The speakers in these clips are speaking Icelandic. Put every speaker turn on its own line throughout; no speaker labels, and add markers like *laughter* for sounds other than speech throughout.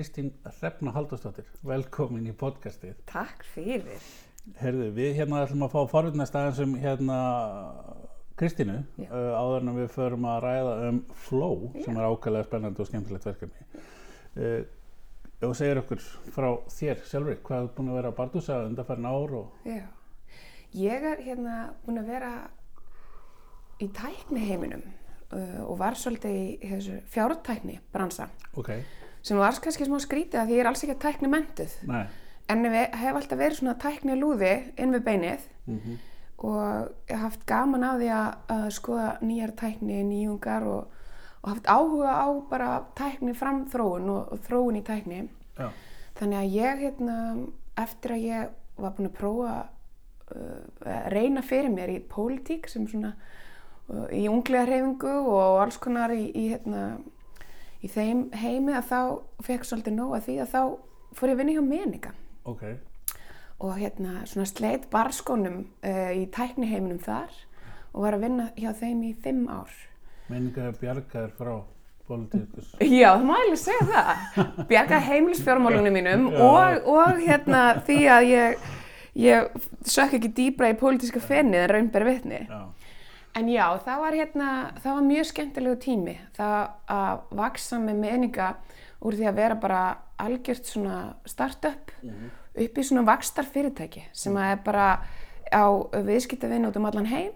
Kristín Hrefna Haldurstóttir, velkomin í podcastið.
Takk fyrir.
Herðu, við hérna ætlum að fá forutnest aðeins um hérna Kristínu
Já.
uh, áður en við förum að ræða um flow sem er ákveðlega spennandi og skemmtilegt verkefni. Uh, þú segir okkur frá þér sjálfur, hvað er búin að vera að bardúsa undanfærin ár og
Já. Ég er hérna búin að vera í tækni heiminum uh, og var svolítið í fjártækni bransa
ok,
sem var kannski smá skrítið að því ég er alls ekki að tækni mentuð.
nei,
En ég hef alltaf verið svona tækni lúði inn við beinið
mm
og ég haf haft gaman á því að, að skoða nýjar tækni, nýjungar og, og haft áhuga á bara tækni framþróun og, og þróun í tækni.
já,
Þannig að ég, hérna, eftir að ég var búin að prófa uh, að reyna fyrir mér í pólitík sem svona uh, í unglega hreyfingu og alls konar í, í, hérna, í þeim heimi að þá fekk svolítið nóg að því að þá fór ég að vinna hjá meninga
ok,
og hérna svona sleit barskónum uh, í tækniheiminum þar og var að vinna hjá þeim í fimm ár.
menningar bjargaður frá politíkus. *laughs*
Já, það má eiginlega segja það. Bjargaði heimilisfjármálunum mínum og, og hérna því að ég, ég sökk ekki dýbra í pólitíska fennið en raunber vitni.
Já,
En já, það var hérna, það var mjög skemmtilegu tími. Það að vaksa með meninga úr því að vera bara algjört svona startup upp í svona vakstar fyrirtæki sem að er bara á viðskiptavinn út um allan heim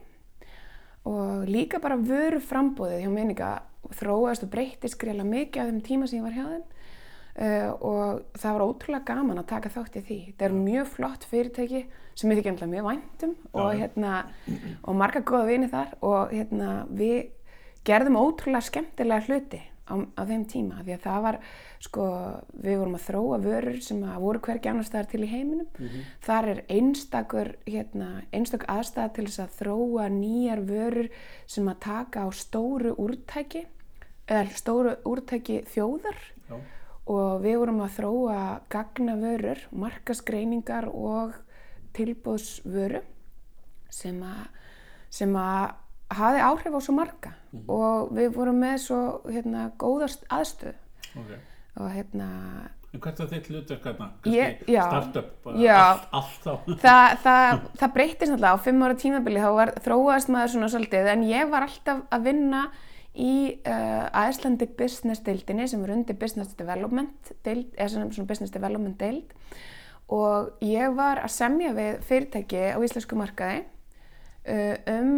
og líka bara vöru frambóðið hjá meninga þróast og breytist greiðlega mikið á þeim tíma sem ég var hjá þeim uh, og það var ótrúlega gaman að taka þátt í því. Það eru mjög flott fyrirtæki sem ég þykir mjög væntum og,
Já.
hérna, og marga góða vini þar og hérna, við gerðum ótrúlega skemmtilega hluti á, á þeim tíma því að það var sko, við vorum að þróa vörur sem að voru hvergi annars staðar til í heiminum þar er einstakur hérna, einstak aðstæða til þess að þróa nýjar vörur sem að taka á stóru úrtæki eða stóru úrtæki þjóðar
já,
og við vorum að þróa gagnavörur, markasgreiningar og tilbúðsvöru sem að, sem að hafi áhrif á svo marga og við vorum með svo hérna, góðast aðstöð
ok.
og hérna
En hvert var þitt hlutverk hérna?
Já.
startup, bara allt, allt þá. *laughs*
það, það, það breytist náttúrulega á fimm ára tímabili þá var, þróaðist maður svona svolítið en ég var alltaf að vinna í uh, Icelandic Business deildinni sem er undir Business Development deild, eða svona, svona Business Development deild. Og ég var að semja við fyrirtæki á íslensku markaði uh, um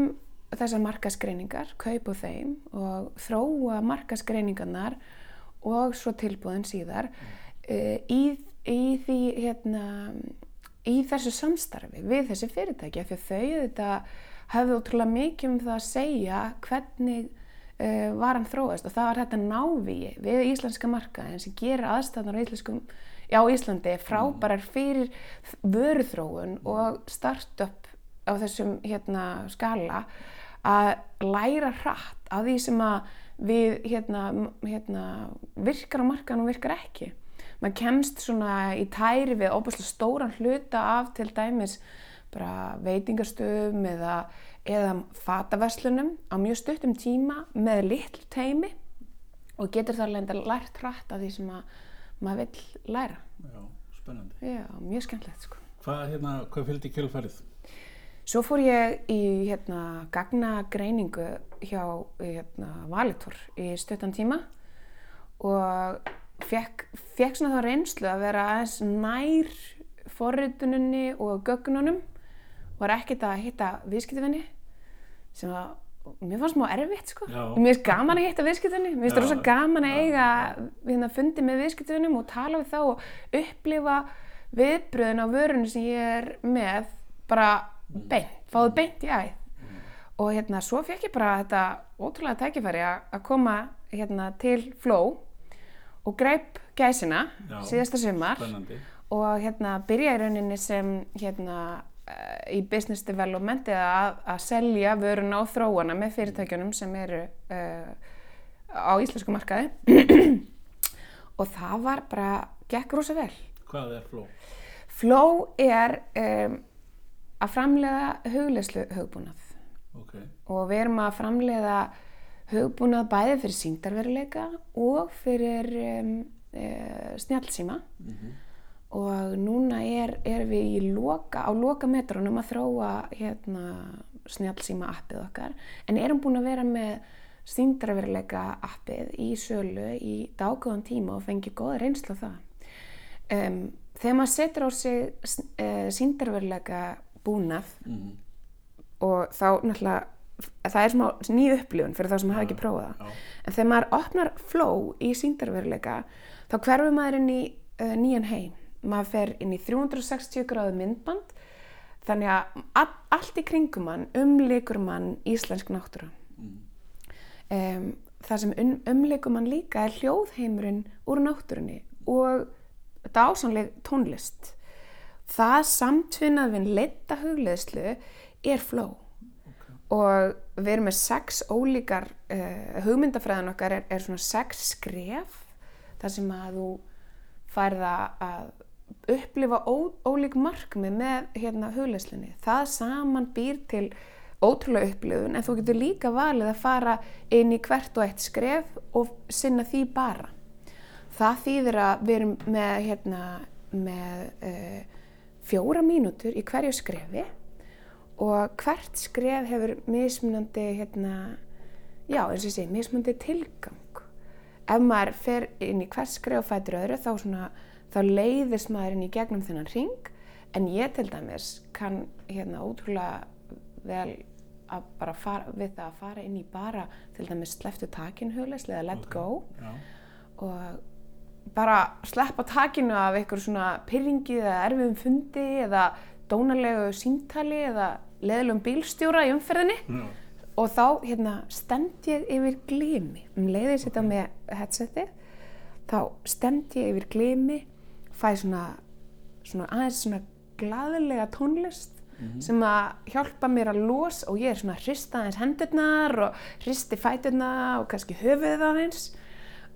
þessar markaskreiningar, kaup og þeim og þróa markaskreiningarnar og svo tilbúðin síðar uh, í, í því hérna í þessu samstarfi við þessi fyrirtæki af því að þau þetta hafði ótrúlega mikið um það að segja hvernig var hann þróast og það var þetta návíi við íslenska markaðin sem gerir aðstæðan á Íslandi frábærar fyrir vöruþróun og startup á þessum hérna, skala að læra hratt á því sem að við hérna, hérna, virkar á markaðan og virkar ekki. Maður kemst svona í tæri við óbúslega stóran hluta af til dæmis bara veitingastöðum eða, eða fataverslunum á mjög stuttum tíma með litl teimi og getur þar lenda lært hratt af því sem að maður vill læra.
Já, spennandi.
Já, mjög skemmtilegt sko.
Hvað, hérna, hvað fylgdi kjölfarið?
Svo fór ég í hérna, gagnagreiningu hjá hérna, Valitor í stuttan tíma og fekk, fekk svona þá reynslu að vera aðeins nær forrituninni og gögnunum var ekkert að hitta viðskiptavinni sem að mér fannst smá erfitt sko.
Já.
Mér finnst gaman að hitta viðskiptavinni, mér finnst rosa gaman að eiga hérna, fundi með viðskiptavinnum og tala við þá og upplifa viðbröðin á vörunni sem ég er með bara beint, fáðu beint í æð og hérna svo fekk ég bara þetta ótrúlega tækifæri að koma hérna til Flow og greip gæsina
Já,
síðasta
Spennandi.
og hérna byrja í rauninni sem hérna í business development eða að, að selja vöruna og þróana með fyrirtækjunum sem eru uh, á íslensku markaði *clears throat* og það var bara, gekk rosa vel.
Hvað er flow?
Flow er um, að framleiða hugleyslu hugbúnað
Ok,
og við erum að framleiða hugbúnað bæði fyrir síndarveruleika og fyrir um, uh, snjálsíma
Mhm.
Og núna er, er við loka, á loka metrunum að þróa hérna snjálsíma appið okkar en erum búin að vera með síndarveruleika appið í sölu í dágóðan tíma og fengi góða reynslu á það. Um, þegar maður setur á sig uh, síndarveruleika búnað
Mhm.
og þá náttúrulega það er smá ný upplifun fyrir þá sem hafa ekki prófað það
Já.
en þegar maður opnar flow í síndarveruleika þá hverfur maður inn í uh, nýjan heim maður fer inn í 360 gráðu myndband þannig að all, allt í kringum mann umlikur mann íslensk náttúra. Um, það sem um, umlikur mann líka er hljóðheimurinn úr náttúrunni og dásanleg tónlist. Það samtvinnað við leita hugleðslu er flow. Og við erum með sex ólíkar uh, hugmyndafræðan okkar er, er svona sex skref þar sem að þú færða að upplifa ó, ólík markmið með hérna hugleðslunni það saman býr til ótrúlega upplifun en þú getur líka valið að fara inn í hvert og eitt skref og sinna því bara það þýðir að við erum með hérna með uh, fjóra mínútur í hverju skrefi og hvert skref hefur mismunandi hérna, já eins og ég segi, mismunandi tilgang. Ef maður fer inn í hvert skref og fætur öðru þá, svona, þá leiðist maður inn í gegnum þennan ring en ég til dæmis kann hérna ótrúlega vel að bara fara, við það að fara inn í bara til dæmis sleftu takin hugleislega, let go
Já.
og bara sleppa takinu af einhver svona pyrringi eða erfiðum fundi eða dónalegu símtali eða leðilegum bílstjóra í umferðinni
Já.
og þá hérna stend ég yfir glimi um leiðið setja með headsetið þá stend ég yfir glimi fæ svona, svona aðeins svona glaðilega tónlist sem að hjálpa mér að los og ég er svona að hrista aðeins hendurnar og hristi fæturna og kannski höfuðið aðeins.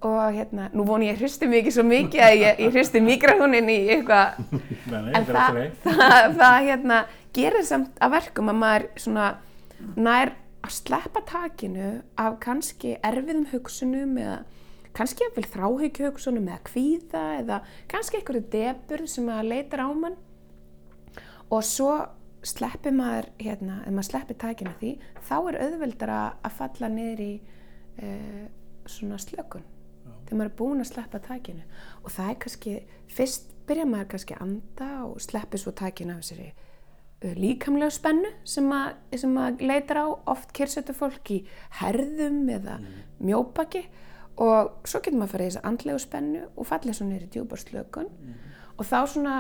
Og hérna, nú von ég hristi mikið svo mikið að ég, ég hristi mikrofónin í eitthvað. *laughs* En það, það, það hérna, gerir samt að verkum að maður svona nær að sleppa takinu af kannski erfiðum hugsunum eða kannski eftir þráhyggju hugsunum eða kvíða eða kannski einhverju debur sem að leitar á mann. Og svo sleppir maður hérna, ef maður sleppir takinu af því þá er auðveldara að falla niður í uh, svona slökun þegar maður er búinn að sleppa takinu. Og það er kannski, fyrst byrja maður kannski að anda og sleppir svo takinu af þessari líkamlegu spennu sem að, sem að leitar á. Oft kyrsetur fólk í herðum eða mjóbaki og svo getur maður að fara í þessa andlegu spennu og falla svo í djúbar slökun og þá svona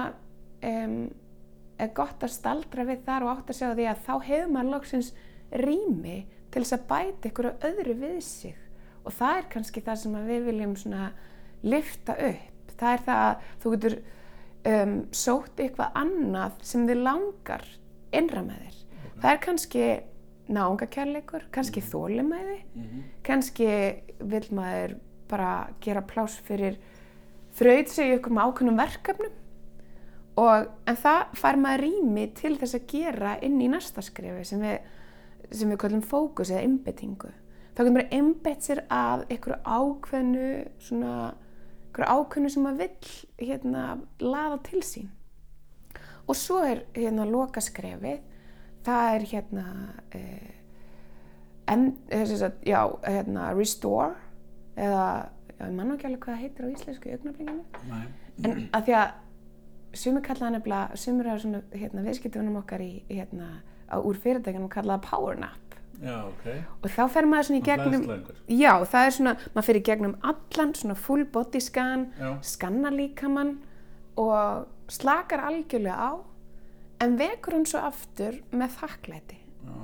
um, er gott að staldra við þar og átt að segja því að þá hefur maður loksins rými til þess að bæta ykkur öðru við sig. Og það er kannski það sem við viljum svona lifta upp. Það er það að þú getur um, sótt eitthvað annað sem þið langar innra með þér. Það er kannski náungakærleikur kannski þólimæði kannski vil maður bara gera pláss fyrir þraut sig í ykkur með ákveðnum verkefnum. Og, en það fær maður rými til þess að gera inn í næsta skrefi sem við, sem við kallum fókus eða einbettingu. Þá getur maður einbett sér að einhverju ákveðnu, svona, einhverju ákveðnu sem maður vill hérna, laða til sín. Og svo er hérna loka skrefið, það er hérna, eh, en, sagt, já, hérna restore eða, já, ég mann ekki alveg hvað það heitir á íslensku
Nei.
en að því að sumir kalla það nefnilega, sumir af svona hérna, viðskiptunum okkar í, hérna, á, úr fyrirtækjunum kalla það power nap
Já, ok.
og þá fer maður svona í gegnum já, það er svona, maður fer í gegnum allan svona full body scan
Já.
skanna líkamann og slakar algjörlega á en vekur hún svo aftur með þakklæti.
Já.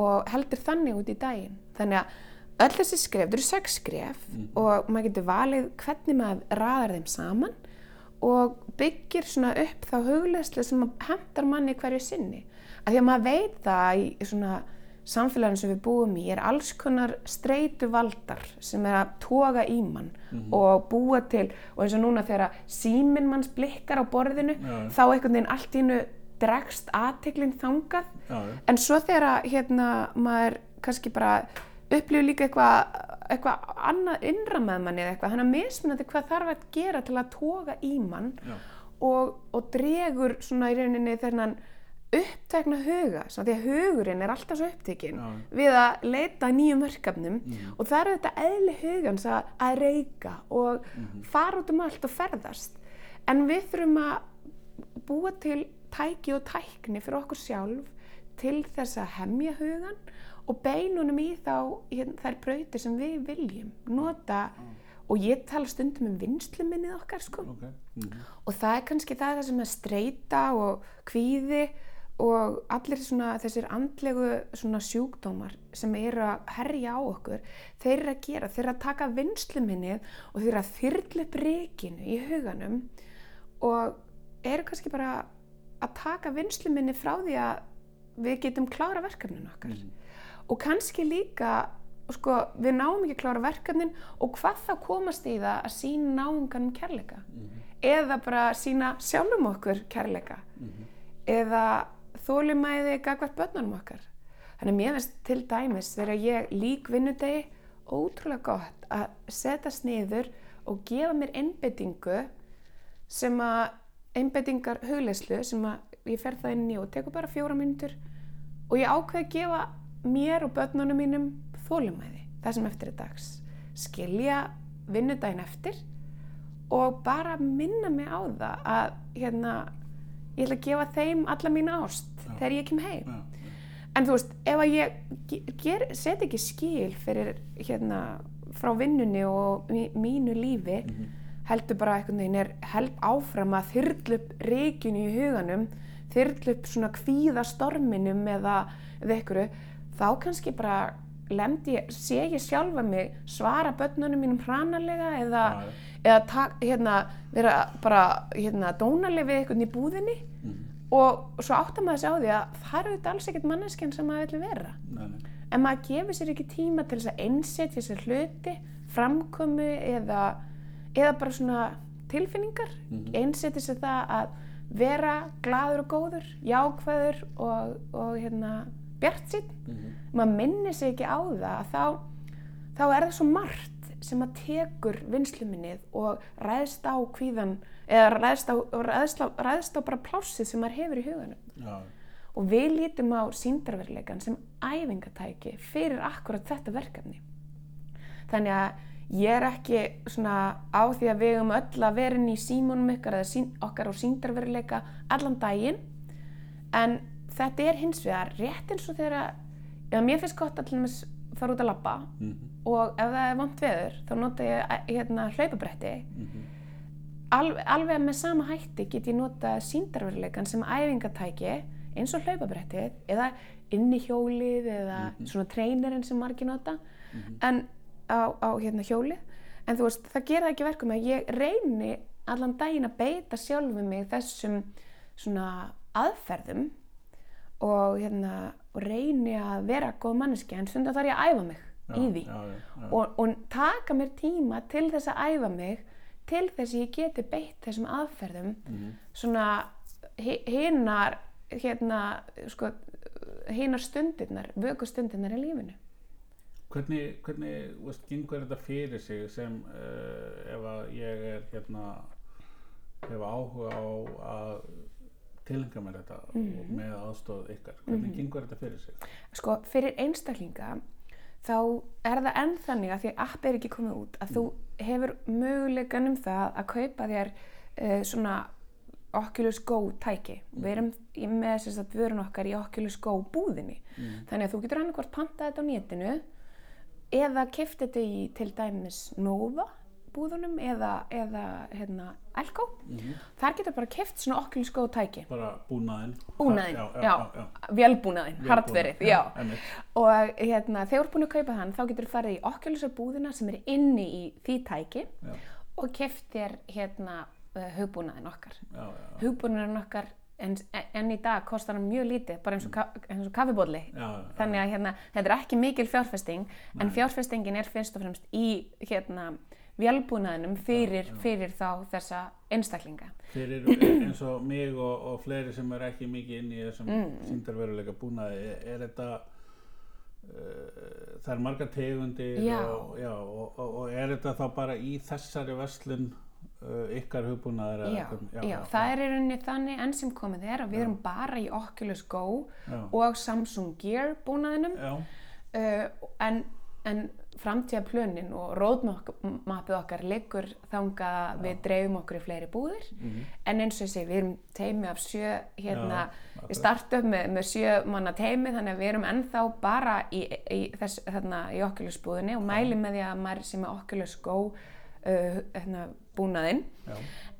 og heldur þannig út í daginn. Þannig að öll þessi skref, þetta eru sex skref og maður getur valið hvernig maður raðar þeim saman og byggir svona upp þá hugleðslu sem hendar manni hverju sinni. Af því að maður veit það í svona samfélaginu sem við búum í er alls konar streitu valdar sem er að toga í mann og búa til. Og eins og núna þegar síminn manns blikkar á borðinu
Já.
þá einhvern veginn allt í innu dregst aðteklinn þangað
Já, já.
En svo þegar hérna, maður kannski bara upplifir líka eitthvað eitthvað annað innra með manni eða eitthvað, hann er mismunandi hvað þarf að gera til að toga í mann og, og dregur svona í rauninni þennan upptekna huga, svo því að hugurinn er alltaf svo upptekinn við að leita nýjum verkefnum
Mhm.
og það er þetta eðli hugans að, að reyka og
Mhm.
fara út um allt og ferðast en við þurfum að búa til tæki og tækni fyrir okkur sjálf til þess að hemja hugan og beinunum í þá hérna, þær brautir sem við viljum nota og ég tala stundum um vinsluminnið okkar sko
ok. Mm
og það er kannski það, það sem er streyta og kvíði og allir svona, þessir andlegu svona sjúkdómar sem eru að herja á okkur þeir eru að gera, þeir eru að taka vinsluminnið og þeir eru að þyrla upp reikinu í huganum og eru kannski bara að taka vinsluminni frá því að við getum klára verkefnin okkar. Og kannski líka sko, við náum ekki klára verkefnin og hvað þá komast í það að sína náunganum kærleika? Eða bara sína sjálfum okkur kærleika? Eða þólumæði gagvart börnunum okkar? Þannig mér finnst til dæmis þegar ég lík vinnudegi ótrúlega gott að setja sniður og gefa mér einbettingu sem að einbettingar hugleyslu sem að ég fer það inn í og tekur bara fjóra myndur og ég ákveði að gefa mér og börnunum mínum þólumæði það sem eftir er dags skilja vinnudaginn eftir og bara minna mig á það að hérna, ég ætla að gefa þeim alla mína ást
Já.
þegar ég kem heim
Já.
en þú veist, ef að ég set ekki skil fyrir hérna frá vinnunni og mí- mínu lífi heldur bara einhvern veginn er held áfram að þyrla upp reikinu í huganum þyrla upp svona kvíða storminum eða, eða einhverju þá kannski bara lemdi ég, sé ég sjálfa mig svara börnunum mínum hranalega eða, eða tak, hérna, vera bara hérna, dónaleg við einhvern í búðinni
Mhm.
og svo áttar maður sig á því að það eru þetta alls ekkert manneskjan sem maður vil vera
Nei, nei.
en maður gefur sér ekki tíma til þess að einsetja sér hluti framkomu eða, eða bara svona tilfinningar
Mhm.
einsetja sér það að vera gladur og góður, jákvæður og, og hérna bjart sín
Mhm.
maður minnir sig ekki á það að þá, þá er það svo margt sem að tekur vinsluminnið og ræðst á kvíðan eða ræðst á, ræðst á, ræðst á bara plássið sem maður hefur í huganum
Já.
og við lítum á síndarveruleikan sem æfingatæki fyrir akkurat þetta verkefni þannig að ég er ekki svona á því að við um öll að vera inn í símónum ykkar eða sín, okkar á síndarveruleika allan daginn. En þetta er hins vegar rétt eins og þegar að mér finnst gott að fara út að labba
Mhm.
og ef það er vant veður þá nota ég hérna hlaupabretti.
Mhm.
alveg, alveg með sama hætti get ég notað síndarveruleikan sem æfingatæki eins og hlaupabrettið eða inni hjólið eða svona treynerinn sem margir nota. En á, á hérna hjólið en þú veist það gera ekki verkum að ég reyni allan daginn að beita sjálfum mig þessum svona aðferðum og hérna og reyni að vera góð manneski en stundar þarf ég að æfa mig í því
Já, já, já.
og, og taka mér tíma til þess að æfa mig til þess að ég geti beitt þessum aðferðum
Mhm.
svona hi- hinar hérna sko hinar stundirnar, vöku stundirnar í lífinu
Hvernig, hvernig veist, gengur þetta fyrir sig sem uh, ef að ég er hérna hef áhuga á að tilhenga mér þetta og
Mhm.
með aðstóð ykkar? Hvernig gengur þetta fyrir sig?
sko fyrir einstaklinga þá er það enn þannig að því að app er ekki komið út að þú hefur möguleikan um það að kaupa þér uh, svona Oculus Go tæki. Við erum í- með þess að vörun okkar í Oculus Go búðinni. Þannig að þú getur annarkvort pantað þetta á netinu eða kefti þetta í til dæmis Nova búðunum eða, eða hérna, Elko. Þar getur bara keft svona Oculus Go tæki.
Bara búnaðinn?
búnaðinn,
já,
já,
já, já,
vélbúnaðinn, hardverið, og hérna, þegar þú ert búin að kaupa hann þá getur þú farið í Oculusar búðina sem er inni í því tæki
Já,
og keft þér hérna uh, hugbúnaðinn okkar.
Já, já, já.
hugbúnaðinn okkar en, en í dag kostar hann mjög lítið bara eins og, ka eins og kaffibóli þannig að hérna, þetta er ekki mikil fjárfesting en fjárfestingin er fyrst og fremst í hérna vélbúnaðinum fyrir, fyrir þá þessa einstaklinga.
Fyrir eins og mig og, og fleiri sem er ekki mikið inn í þessum mm. síndarveruleika búnaði, er, er þetta uh, það er marga tegundir
Já.
og, og, og, er þetta þá bara í þessari verslun uh, ykkar hugbúnaðir eða
Já,
hvernig?
já, það er í rauninni þannig enn sem komið er að við erum bara í Oculus Go
Já.
og Samsung Gear búnaðinum.
Já,
uh, en, en framtíðaplönin og roadmapið okkar liggur þangað að við dreifum okkur í fleiri búðir. En eins og ég segi, við erum teimi af sjö hérna,
Já,
við startum með, með sjö manna teimi þannig að við erum ennþá bara í, í, þess, þarna, í Oculus búðinni og mælum með því að maður sem er Oculus Go uh, hérna, búnaðinn.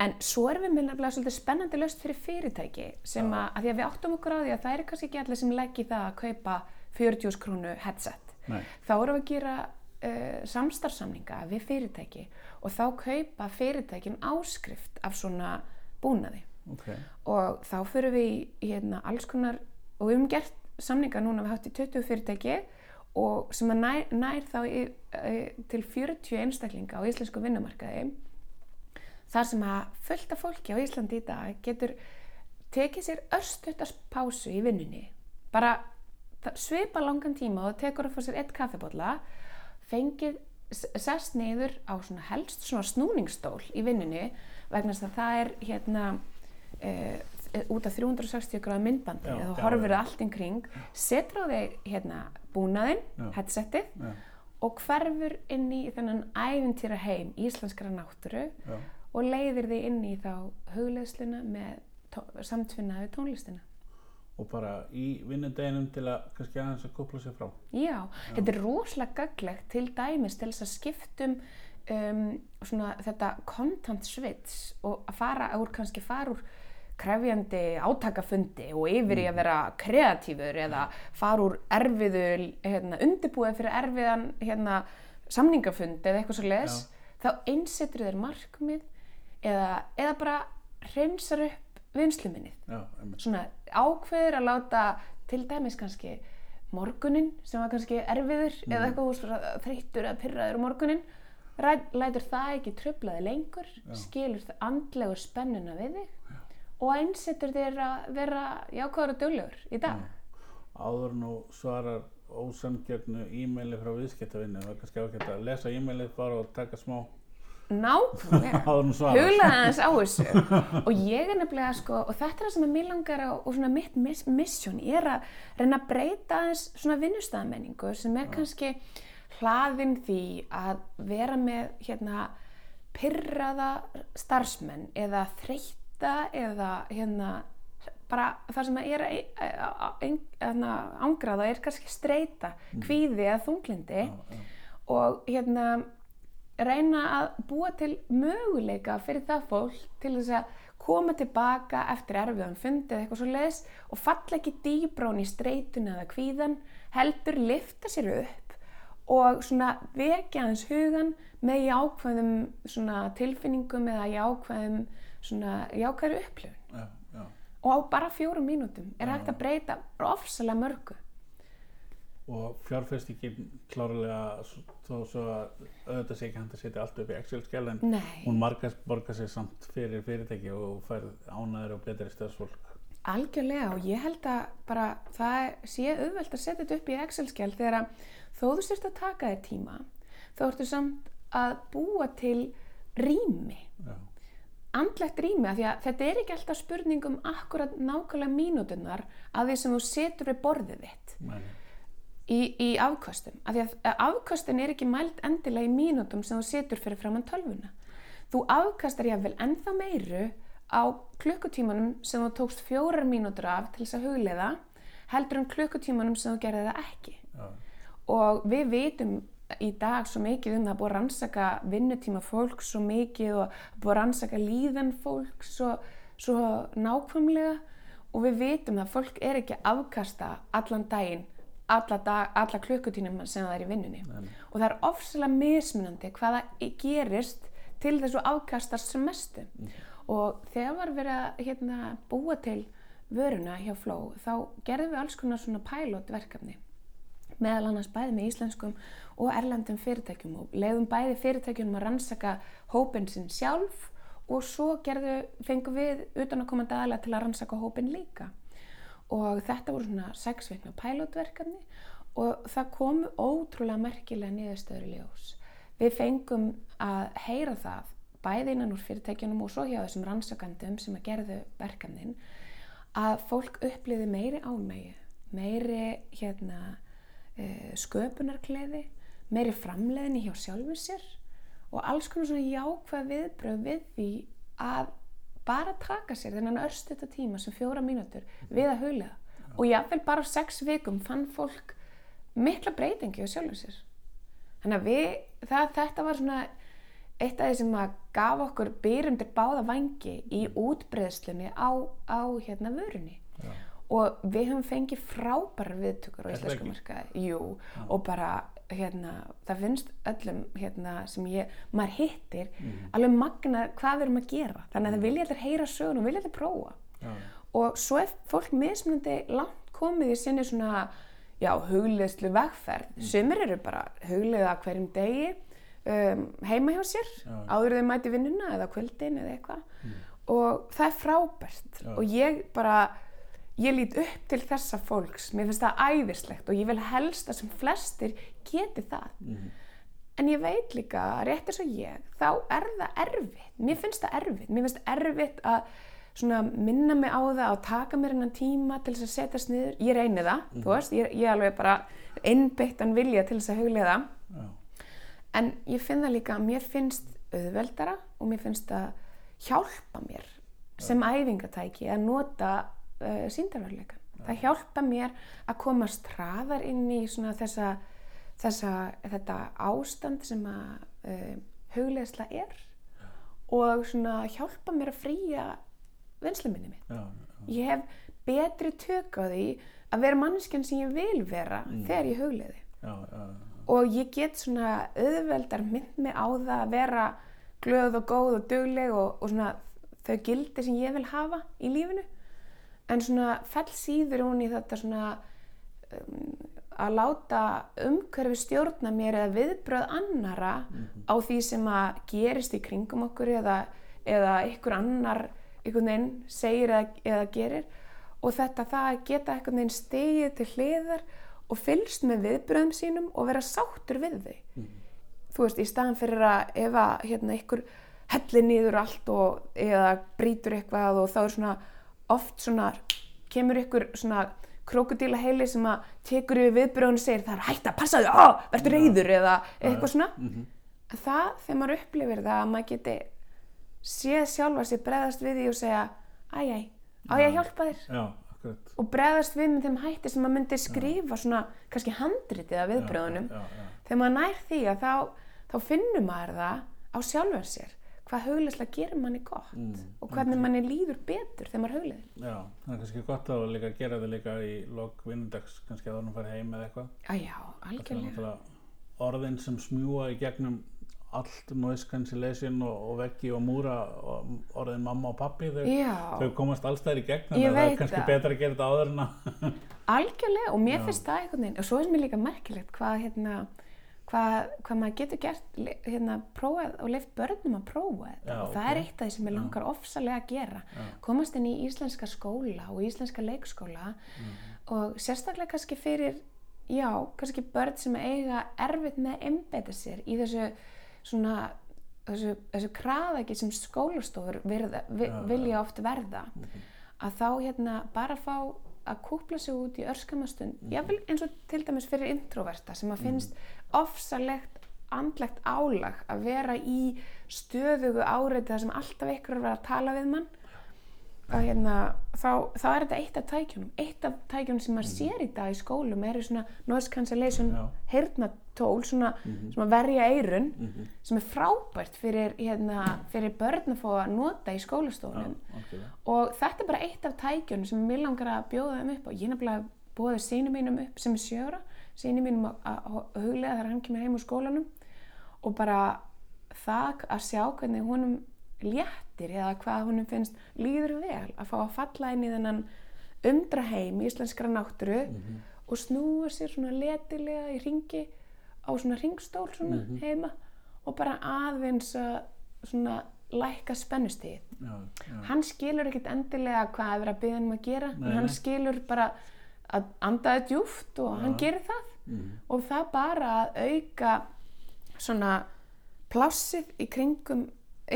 En svo erum við með nefnilega svolítið spennandi löst fyrir fyrirtæki sem að, að því að við áttum okkur á því að það er kannski ekki allir sem leggi það að kaupa 40 krónu headset.
nei,
Þá erum við að gera uh, samstarfsamninga við fyrirtæki og þá kaupa fyrirtækin áskrift af svona búnaði.
ok,
Og þá fyrir við í hérna, alls konar, og við höfum gert samninga núna við hátt í 20 fyrirtæki og sem að nær, nær þá í, uh, til 40 einstaklinga á íslensku vinnumarkaði þar sem að fullt af fólki á Íslandi í dag getur tekið sér örstuttast pásu í vinnunni. Bara svipa langan tíma og tekur að fá sér eitt kaffibólla fengið sest niður á svona helst svona snúningsstól í vinnunni vegna þess að það er hérna uh, út af 360 gráða myndbandi
Já,
þú
já,
horfir
já.
allt inn kring setur á þig hérna búnaðinn, headsetið
já,
og hverfur inn í þennan ævintýra heim íslenskara náttúru
já,
og leiðir þig inn í þá hugleiðsluna með samtvinna við tónlistina.
og bara í vinnudeginum til að kannski aðeins að kópla sér frá.
Já, þetta er rosalega gaglegt til dæmis til þess að skiptum um, svona þetta content switch og að fara úr kannski fara úr krefjandi átakafundi og yfir í að vera kreatífur eða fara úr erfiðu hérna, undirbúið fyrir erfiðan hérna, samningafund eða eitthvað svo les þá einsetur þér markmið eða, eða bara hreinsar upp vinsluminnið
Já,
svona ákveður að láta til dæmis kannski morgunin sem var kannski erfiður eða eitthvað þú veist, bara þreyttur eða pyrraður um morgunin lætur það ekki tröflaði lengur skilur það andlegur spennuna við þig og einsetur þér að vera jákvæður og duglegur í dag.
Áður nú svarar ósamgjörnu e-maili frá viðskiptavinni það er kannski ágætt að lesa e-mailið bara og taka smá
nákvæmlega. *laughs* Huglaði aðeins á þessu. Og ég er nefnilega sko og þetta er það sem er mér langar á og svona mitt miss mission er að reyna að breyta aðeins svona vinnustæðamenningu sem er kannski hlaðin því að vera með hérna pyrraða starfsmenn eða þreytta eða hérna bara það sem er hérna, ángraða er kannski streyta, kvíði eða þunglindi og hérna reyna að búa til möguleika fyrir það fólk til þess að koma tilbaka eftir erfiðan fundi eða eitthvað svo leiðis og falla ekki dýbrán í streytuna eða kvíðan heldur lifta sér upp og svona vekja hans hugan með jákvæðum svona tilfinningum eða jákvæðum svona jákvæður upplifun.
Já, já.
og á bara fjórum mínútum er hægt að breyta ofsalega mörgu
og fjárfestingin klárlega þó svo að auðvitað sé ekki hægt að setja allt upp í Excel-skjál en
Nei.
hún margast borgar sér samt fyrir fyrirtæki og færð ánæður og betri stöðsfólk
Algjörlega og ég held að bara það sé auðvelt að setja þetta upp í Excel-skjál þegar að þó þú sérst að taka þér tíma þá ertu samt að búa til rými,
já,
andlegt rými af því að þetta er ekki alltaf spurning um akkurat nákvæmlega mínúturnar af því sem þú setur við borðið þitt.
Meni,
í, í afkvöstum af því að afkvöstin er ekki mælt endilega í mínútum sem þú setur fyrir framann tölvuna. Þú afkastar jáfnvel ennþá meiru á klukkutímanum sem þú tókst fjórar mínútur af til þess að hugleiða heldur en klukkutímanum sem þú gerði það ekki.
Já,
og við vitum í dag svo mikið um það að búið að rannsaka vinnutíma fólk svo mikið og búið að rannsaka líðan fólk svo, svo nákvæmlega. Og við vitum að fólk er ekki afkasta allan daginn alla, dag, alla klukkutíma sem það er í vinnunni.
Nei.
og það er ofsalega mismunandi hvaða gerist til þessu afkastast sem mestu og þegar var verið að hérna, búa til vöruna hjá Flow þá gerðum við alls konar svona pilotverkefni. Meðal annars bæði með íslenskum og erlendum fyrirtækjum og leiðum bæði fyrirtækjum að rannsaka hópin sinn sjálf og svo gerðu, fengum við utan að koma daglega til að rannsaka hópin líka og þetta voru svona sex vikna pælótverkefni og það kom ótrúlega merkilega niðurstöður í ljós. Við fengum að heyra það bæði innan úr fyrirtækjunum og svo hjá þessum rannsakandum sem að gerðu verkefnin að fólk uppliði meiri ánmægi, meiri hérna, uh, sköpunarkleði, meiri framleiðni hjá sjálfur sér og alls konar svona jákvæð viðbröð við því að bara taka sér þennan örstu þetta tíma sem fjóra mínútur við að huglega og jáfnveil bara á sex vikum fann fólk mikla breytingi á sjálfur sér. Þannig að við, það, þetta var svona eitt af því sem að gaf okkur byrjum til báða vangi í útbreyðslunni á, á hérna vörunni
Já.
og við höfum fengið frábærar viðtökur á íslensku markaði og bara hérna, það finnst öllum hérna, sem ég, maður hittir alveg magna hvað við erum að gera. Þannig að það vilja allir heyra sögun og vilja allir prófa.
Já.
og svo er fólk mismunandi langt komið í sinni svona já, hugleðslu vegferð. Sumir eru bara hugleða hverjum degi um, heima hjá sér
Já.
áður þau mæti vinnuna eða kvöldin eða eitthvað. Og það er frábært.
Já.
og ég bara ég lít upp til þessa fólks. Mér finnst það æðislegt og ég vil helst að sem flestir geti það. En ég veit líka rétt eins og ég þá er það erfitt. Mér finnst það erfitt, mér finnst erfitt að svona minna mig á það og taka mér hennan tíma til þess að setjast niður. Ég reyni það, þú veist, ég, ég alveg bara innbyttan vilja til þess að huglega
Já.
en ég finn það líka mér finnst auðveldara og mér finnst að hjálpa mér sem æfingatæki að nota uh, síndarveruleikan. Það hjálpa mér að komast hraðar inn í svona þessa, þessa þetta ástand sem að uh, hugleðsla er og svona hjálpa mér að fríja vinsluminni mitt.
Já.
Ég hef betri tök á því að vera manneskjan sem ég vil vera þegar ég hugleiði
Já. Já.
og ég get svona auðveldar mynd mig á það að vera glöð og góð og dugleg og, og svona þau gildi sem ég vil hafa í lífinu en svona fell síður hún í þetta svona um, að láta umhverfi stjórna mér eða viðbröð annara á því sem að gerist í kringum okkur eða, eða ykkur annar einhvern veginn segir eða, eða gerir. Og þetta það að geta einhvern veginn stegið til hliðar og fylgst með viðbröðum sínum og vera sáttur við þau. Þú veist, í staðan fyrir að ef að hérna ykkur hellir niður allt og eða brýtur eitthvað og þá er svona oft svona kemur ykkur svona krokodíla heili sem að tekur yfir viðbröðun og segir það er hægt að passa þau, oh, verður reyður eða eitthvað svona. En það þegar maður upplifir það að maður geti séð sjálfa sér bregðast við því og segja æj, æj, á ég að hjálpa þér?
Já.
Og bregðast við með þeim hætti sem maður myndi skrifa svona kannski handritið af viðbröðunum
Já. Já.
þegar maður nær því að þá, þá finnur maður það á sjálfur sér hvað hugleysla gerir manni gott og hvernig manni líður betur þegar maður hugleðir.
Já. Það er kannski gott að líka gera það líka í lok vinnundags, kannski að hann fara heim eða eitthvað.
Já, já,
Það er
algjörlega.
náttúrulega orðin sem smjúa í gegnum allt noise cancellation og, og veggi og múra og orðin mamma og pappi þau,
Já,
þau komast allstæðir í gegn að það er kannski betra að gera þetta áður en að
algjörlega og mér finnst það veginn og svo er mér líka merkilegt hvað hérna hvað, hvað maður getur gert hérna, prófað og leift börnum að prófa þetta.
Já,
og það
ok.
er eitt af því sem ég langar ofsalega að gera. Komast inn í íslenska skóla og íslenska leikskóla og sérstaklega kannski fyrir já, kannski börn sem eiga erfitt með að einbeita sér í þessu svona þessu, þessu kraðaki sem skólastofur
Já,
vilja oft verða að þá hérna bara fá að kúpla sig út í örskamastund jáfnvel eins og til dæmis fyrir introverta sem að finnst ofsalegt andlegt álag að vera í stöðugu áreiti þar sem alltaf ykkur er að vera að tala við mann að hérna, þá, þá er þetta eitt af tækjunum. Eitt af tækjunum sem maður sér í dag í skólum eru svona noise cancellation
Já.
heyrnatól svona, sem að verja eirun sem er frábært fyrir, hérna, fyrir börn að fá að nota í skólastofunum
Algjörlega.
og þetta er bara eitt af tækjunum sem mér langar að bjóða þeim upp á. Ég nefnilega bóði sínu mínum upp sem er sjöra sínu mínum að, huglega þegar hann kemur heim úr skólanum og bara það að sjá hvernig honum léttir eða hvað honum finnst líður vel að fá að falla inn í þennan undraheim íslenskra náttúru og snúa sér svona letilega í ringi á svona ringstól svona heima og bara aðeins að svona lækka spennustíð
já, já,
hann skilur ekkert endilega hvað er verið að byggja hann um að gera
Nei,
en hann skilur bara að andaði djúft og hann gerir það.
Mm,
og það bara að auka svona plássið í kringum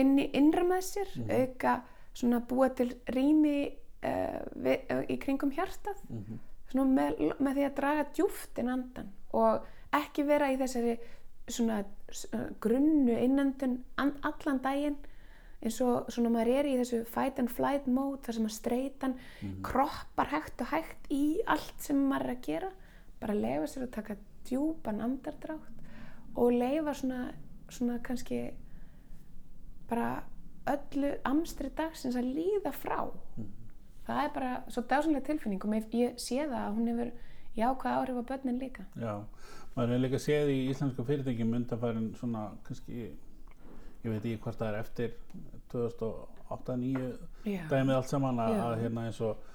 inn í innra með sér auka svona búa til rými uh, við, uh, í kringum hjartað.
Mhm,
svona með, með því að draga djúft inn andan og ekki vera í þessari svona uh, grunnu innandun an, allan daginn eins og svona maður er í þessu fight and flight mode þar sem að streytan kroppar hægt og hægt í allt sem maður er að gera. Bara leifa sér að taka djúpan andardrátt og leifa svona, svona kannski bara öllu amstri dagsins að líða frá. Það er bara svo dásanlega tilfinning og ég sé það að hún hefur jákvæð áhrif á börnin líka.
Já maður hefur líka séð í íslensku fyrirtækjum undanfærin svona kannski ég veit ekki hvort það er eftir 2008-2009
Já.
dæmið allt saman að, að hérna eins og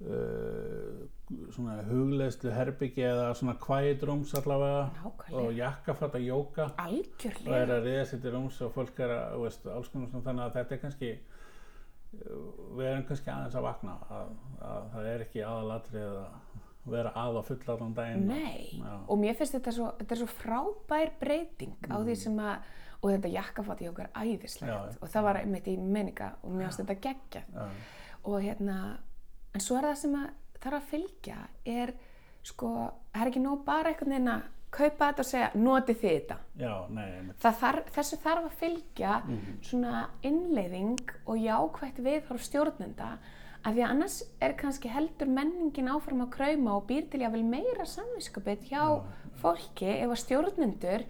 svona hugleðslu herbyggi eða svona quiet rooms allavega
Nákvæmlega.
og jakkafatta jóka. Og er
algjörlega
að riða sér til rúms og fólk er að, veist, alls konar svona þannig að þetta er kannski uh, við erum kannski aðeins að vakna að, að það er ekki aðalatrið að vera að á fullarnan daginn.
Nei,
Já.
og mér finnst þetta svo, þetta er svo frábær breyting á því sem að, og þetta jakkafat í okkar æðislegt.
Já,
og það var einmitt í menninga og mér finnst þetta geggjað.
Já,
og hérna, en svo er það sem að þarf að fylgja er sko, það er ekki nóg bara einhvern veginn að kaupa þetta og segja, noti þið þetta.
Já, nei,
þarf, þessu þarf að fylgja svona innleiðing og jákvætt viðhorf stjórnenda af því að annars er kannski heldur menningin áfram að krauma og býr til jáfnvel meira samviskupið hjá fólki ef að stjórnendur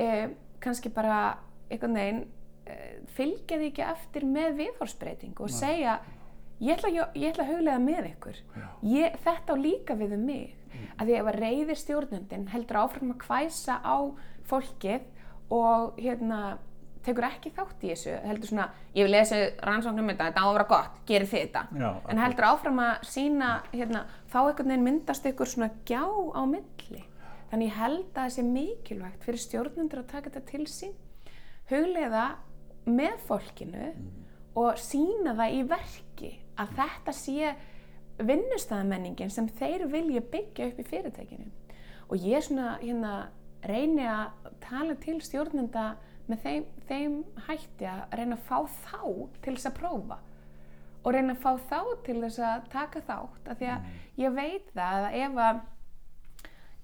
eh, kannski bara einhvern veginn eh, fylgja því ekki eftir með viðhorfsbreyting og segja ég ætla, ég, ætla að huglega með ykkur. Ég, þetta á líka við um mig. Að því ef að reyðir stjórnundin heldur áfram að hvæsa á fólkið og hérna tekur ekki þátt í þessu heldur svona, ég vil lesa rannsóknum þetta, þetta á að vera gott, gerir þið þetta.
Já,
en heldur áfram að sína hérna, þá einhvern veginn myndast ykkur svona gjá á milli. Þannig ég held að það sé mikilvægt fyrir stjórnundur að taka þetta til sín. Hugleiða með fólkinu og sína það í verki að þetta sé vinnustæðamenningin sem þeir vilja byggja upp í fyrirtækinu. Og ég svona hérna reyni að tala til stjórnenda með þeim, þeim hætti að reyna að fá þá til þess að prófa. Og reyna að fá þá til þess að taka þátt af því að ég veit það að ef að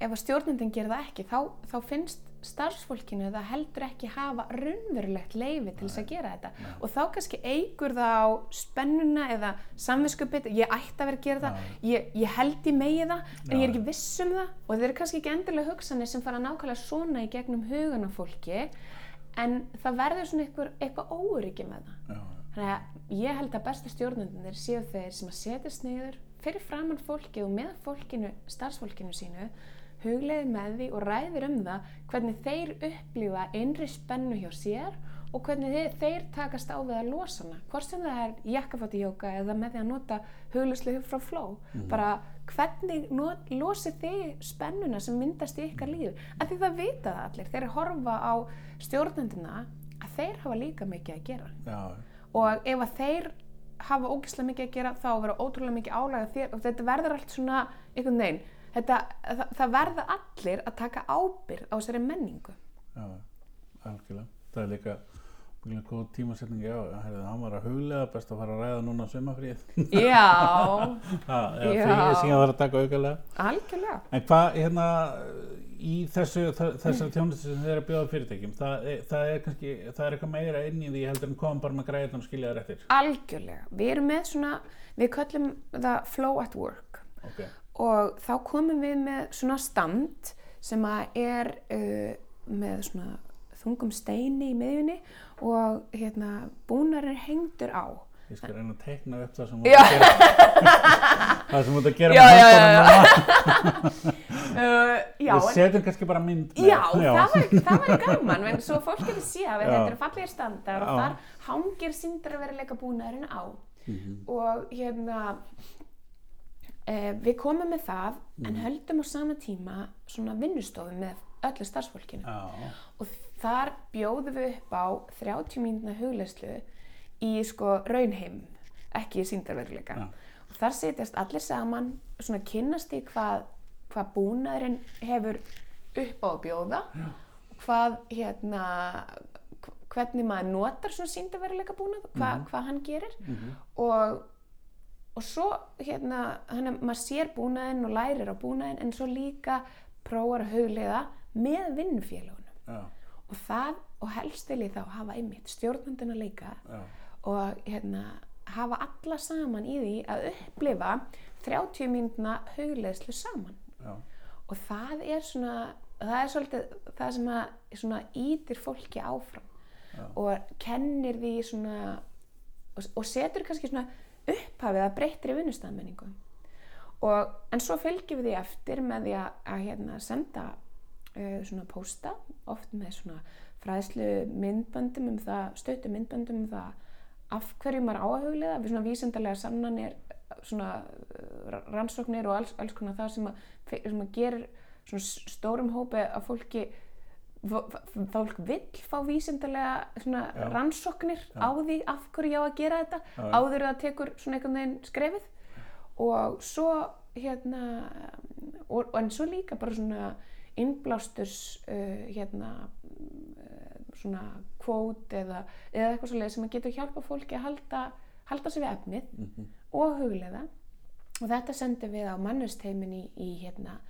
ef að stjórnendin gerir það ekki þá, þá finnst starfsfólkinu það heldur ekki hafa raunverulegt leifi til þess að gera þetta. Og þá kannski eigur það á spennuna eða samviskupið ég ætti að vera að gera það, ég, ég held í megi það en ég er ekki viss um það. Og þeir eru kannski ekki endilega hugsanir sem fara nákvæmlega svona í gegnum hugun á fólki en það verður svona eitthvað, eitthvað óryggi með það.
Já,
Þannig að ég held að bestu stjórnundinir séu þeir sem að setjast niður fyrir framann fólki og með fólkinu, starfsfólkinu sínu, hugleiði með því og ræðir um það hvernig þeir upplifa innri spennu hjá sér og hvernig þeir, þeir takast á við að losa hana. Hvort sem það er jakkafati jóka eða með því að nota hugleislu frá flow. Bara hvernig not, losið þið spennuna sem myndast í ykkar lífi. Af því það vita það allir. Þeir horfa á stjórnundina að þeir hafa líka mikið að gera
já,
og ef að þeir hafa ógeðslega mikið að gera þá verður ótrúlega mikið álæg á þér og þetta verður allt svona einhvern veginn þetta, það, það verða allir að taka ábyrgð á þessari menningu.
Já, algjörlega. Það er líka mjög góð tímasetning já, herrið, hann var að huglega best að fara að ræða núna sumafríð
Já, *laughs*
það er
Já.
fríið sem ég var að taka aukalega.
Algjörlega.
En hvað, hérna, í þessu, þessari þjónustu sem þeir eru að bjóða fyrirtækjum, það, er- það er kannski, það er eitthvað meira inn í því heldur en koma bara með græðan og skilja þær eftir.
Algjörlega, við erum með svona við köllum það flow at work.
Ok,
og þá komum við með svona stand sem er uh, með svona þungum steini í miðjunni og hérna búnar er hengdur á
ég skal reyna að tekna upp það sem
Já.
út að gera, *laughs* það sem út að gera
Já,
með
já, já,
núna. *laughs*
uh, Já,
Við
en-
setjum kannski bara mynd með.
Já, það var, það var gaman, en svo fólk getur séð að
Já.
þetta eru fallegir standar og
Já.
þar hangir síndar að vera leika búnaðurinn á
Mhm.
og hérna e, við komum með það en
Mhm.
höldum á sama tíma svona vinnustofu með öllu starfsfólkinu
Já,
og þar bjóðum við upp á 30 mínúna hugleyslu í sko raunheim ekki í síndarveruleika
Já.
og þar setjast allir saman svona kynnast í hvað, hvað búnaðurinn hefur upp á að bjóða
Já.
hvað hérna hv- hvernig maður notar svona síndarveruleika búnað hva, hvað hann gerir
Mhm.
og og svo hérna, hann, maður sér búnaðinn og lærir á búnaðinn en svo líka prófar að hugleiða með vinnufélagunum
já,
og það, og helst vil ég þá hafa einmitt stjórnandina líka
já,
og hérna hafa alla saman í því að upplifa 30 mínúna hugleiðslu saman.
Já,
og það er svona það er svolítið það sem að svona ítir fólki áfram
Já.
og kennir því svona og, og setur kannski svona upphafið að breyttri vinnustæðmenningu en svo fylgjum við því eftir með því að, að hérna, senda uh, svona pósta oft með svona fræðslu myndböndum um það, stötu myndböndum um það af hverju maður á að huglega við svona vísindarlega sannanir svona rannsóknir og alls, alls konar það sem að, sem að gerir svona stórum hópi að fólki fólk vill fá vísindarlega rannsóknir
Já.
á því af hverju ég á að gera þetta
Já,
áður það tekur svona einhvern veginn skrefið. Og svo hérna og, en svo líka bara svona innblásturs uh, hérna uh, svona kvót eða, eða eitthvað svolítið sem að getur hjálpa fólki að halda, halda sig við efnið
mhm,
og hugleiða. Og þetta sendum við á mannusteimin í, í, hérna,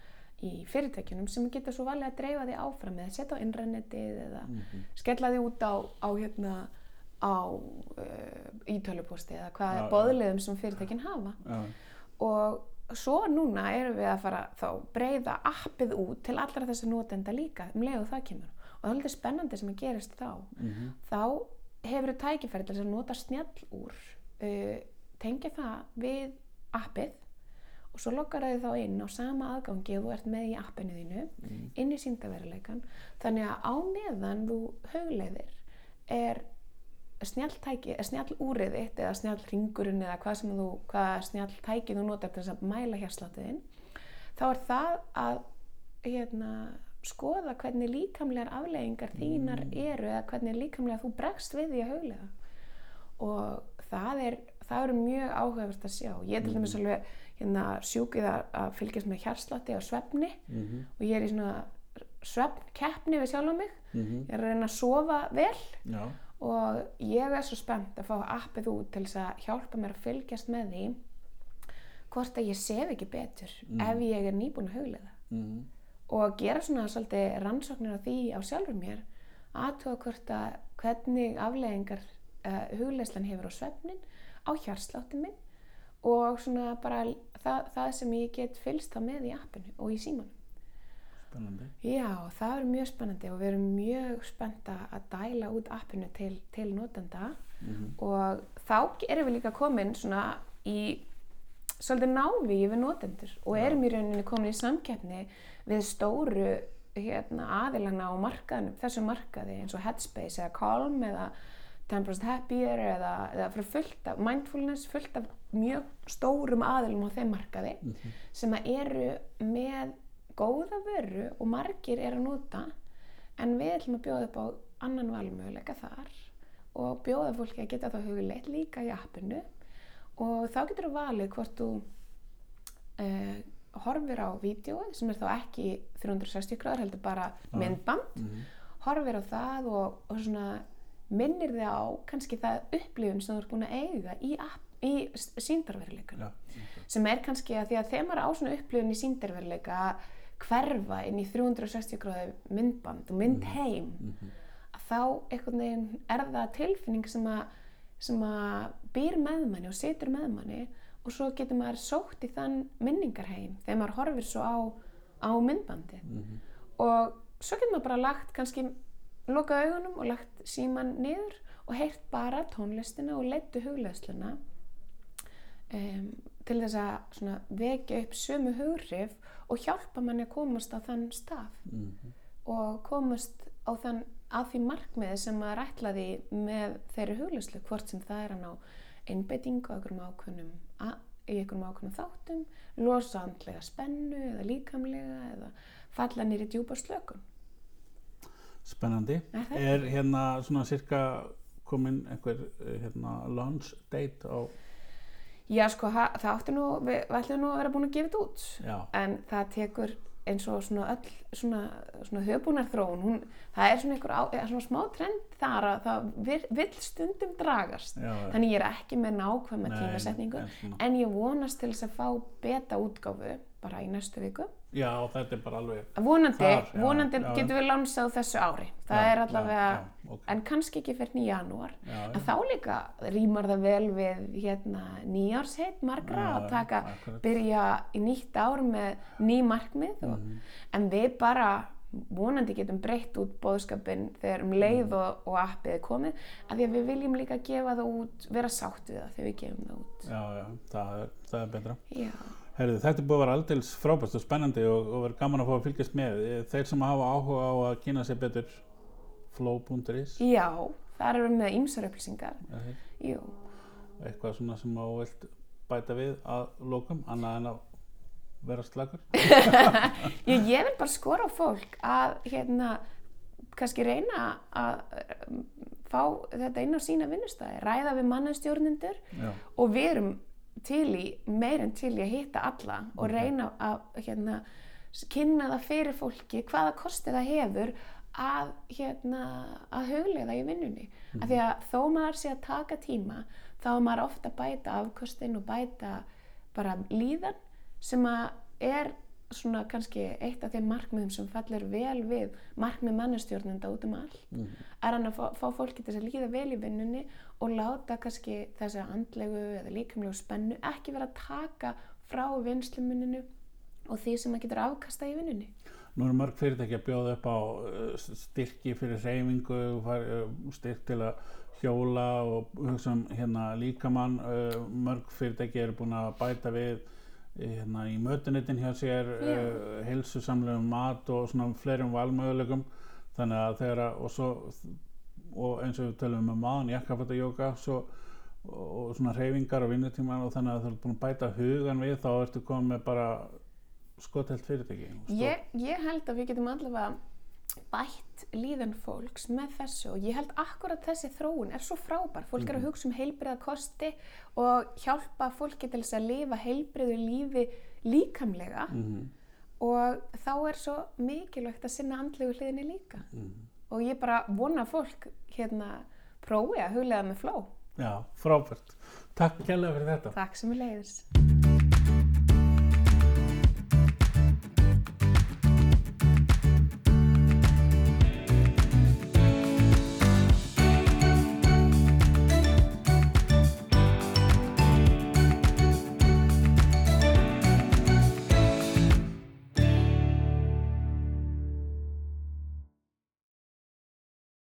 í fyrirtækjunum sem geta svo valið að dreifa því áfram eða setja á innrennetið eða
mhm.
skella því út á, á hérna á uh, ítölupósti eða hvað
Já, já.
boðliðum sem fyrirtækin hafa.
Já,
og svo núna erum við að fara þá breyða appið út til allra þess að notenda líka um leið og það kemur. Og það er alveg spennandi sem að gerist þá.
Mhm,
þá hefur þú tækifæri til þess að nota snjall úr uh, tengja það við appið og svo lokkar þau þá inn á sama aðgangi og þú ert með í appinu þínu
mhm,
inn í síndaveruleikan þannig að á meðan þú hugleiðir er snjalltæki, er snjallúrið þitt eða snjallringurinn eða hvað sem þú hvað snjalltæki þú notar til þess að mæla hérsláttiðin þá er það að hérna, skoða hvernig líkamlegar afleggingar þínar eru eða hvernig líkamlega þú bregst við því að huglega og það er það eru mjög áhugavert að sjá. Ég er til dæmis alveg hérna, sjúkið að, að fylgjast með hérslátti og svefni.
Mhm,
og ég er í svona svefnkeppni við sjálf á mig.
Mhm,
ég er að reyna að sofa vel.
Já,
og ég er svo spennt að fá appið út til þess að hjálpa mér að fylgjast með því hvort að ég sef ekki betur ef ég er nýbúin að huglega
mhm,
og gera svona svolítið rannsóknir á því á sjálfur mér aðtóa hvort að hvernig afleðingar uh, hugleislan hefur á svefnin á hjarsláttin minn og svona bara það, það sem ég get fylgst þá með í appinu og í símanum.
Spennandi.
Já, það er mjög spennandi og við erum mjög spennta að dæla út appinu til, til notenda.
Mhm,
og þá erum við líka komin svona í svolítið návíi við notendur og erum í rauninni komin í samkeppni við stóru hérna, aðilana á markaðinu, þessu markaði eins og Headspace eða Calm eða 10% Happier eða, eða fyrir fullt af mindfulness, fullt af mjög stórum aðilum á þeim markaði
mhm,
sem að eru með góða vöru og margir er að nota en við ætlum að bjóða upp á annan valmöguleika þar og bjóða fólki að geta þá hugleitt líka í appinu. Og þá getur þú valið hvort þú uh, horfir á vídjóið sem er þá ekki 360 gráður heldur bara myndband
mhm,
horfir á það og, og svona minnir þig á kannski það upplifun sem þú ert búin að eiga í, í síndarveruleikunum
já, ok,
sem er kannski að því að þegar maður á svona upplifun í síndarveruleika að hverfa inn í 360 gráðu myndband og myndheim
mhm,
að þá einhvern veginn er það tilfinning sem að, sem að býr með manni og situr með manni og svo getur maður sótt í þann minningarheim þegar maður horfir svo á, á myndbandið.
Mhm,
og svo getur maður bara lagt kannski lokað augunum og lagt síman niður og heyrt bara tónlistina og leittu hugleðsluna um, til þess að svona vekja upp sömu hugrif og hjálpa manni að komast á þann stað
mhm,
og komast á þann að því markmiði sem maður ætlaði með þeirri hugleðslu hvort sem það er að ná einbeitingu á einhverjum ákveðnum að í einhverjum ákveðnum þáttum, losa andlega spennu eða líkamlega eða falla nýri djúpa slökun
spennandi
Er
er hérna svona cirka komin einhver eh, hérna launch date á
Já, sko, það átti nú, við, við ætlum nú að vera búin að gefa þetta út.
já,
En það tekur eins og svona öll svona, svona höfbúnarþróun, hún, það er svona einhver á, svona smá trend þar að það vil, stundum dragast.
já.
Þannig ég er ekki með nákvæma
Nei,
tímasetningu,
en
ég vonast til þess að fá beta útgáfu bara í næstu viku.
Já, þetta er bara alveg
Vonandi,
Þar, já,
vonandi
já.
getum við lánsað þessu ári. Það
Já,
er allavega,
já, já, ok.
en kannski ekki fyrir í janúar.
já,
En þá líka rýmar það vel við hérna, nýjársheit margra að taka, byrja í nýtt ár með ný markmið og,
Mhm.
en við bara vonandi getum breytt út bóðskapin þegar um leið
Mhm.
og, og appið er komið af því að við viljum líka gefa það út vera sátt við það þegar við gefum það út
já, já, það er, það er betra
Já,
Herðu, þetta er búið að vera aldils frábært og spennandi og, og verður gaman að fá að fylgjast með. Eh, þeir sem hafa áhuga á að kynna sér betur flow.is
Já þar erum við með ýmsar upplýsingar. Jú,
eitthvað svona sem á vilt bæta við að lokum annað en að vera slagur
ég, *laughs* ég vil bara skora á fólk að hérna kannski reyna að um, fá þetta inn á sína vinnustæði, ræða við mannastjórnendur
já,
og við erum til í, meir en til í að hitta alla og reyna að hérna, kynna það fyrir fólki hvaða kosti það hefur að, hérna, að huglega í vinnunni. Af því að þó maður sé að taka tíma þá er maður ofta að bæta afkostin og bæta bara líðan sem er svona kannski eitt af þeim markmiðum sem fallir vel við markmið mannastjórnenda út um allt
Mhm.
er hann að fá, fá fólki til að líða vel í vinnunni og láta kannski þessa andlegu eða líkamlegu spennu ekki vera að taka frá vinslumuninu og því sem það getur afkasta í vinnunni.
Nú eru mörg fyrirtæki að bjóða upp á uh, styrki fyrir reyfingu, uh, styrk til að hjóla og hugsa um hérna, líkamann. Uh, mörg fyrirtæki eru búin að bæta við eh, hérna, í mötunetin hjá sér, heilsusamlegum mat og svona fleirum valmöguleikum. Þannig að þegar að, og svo, og eins og við tölum um maðan, jakkafætta jóka, svo og og svona reyfingar og vinnutíman og þannig að þú ert búin að bæta hugan við þá ertu komið með bara skotelt fyrirtæki.
Ég, ég held að við getum allavega bætt líðan fólks með þessu og ég held akkurat þessi þróun er svo frábær. Fólk er að hugsa um heilbriða kosti og hjálpa fólki til þess að lifa heilbriðu lífi líkamlega
Mhm,
og þá er svo mikilvægt að sinna andlegu hliðinni líka.
mhm.
Og ég bara vona fólk hérna prófi að huglega með fló.
Já, frábært. Takk kærlega fyrir þetta.
Takk sem er leiðis.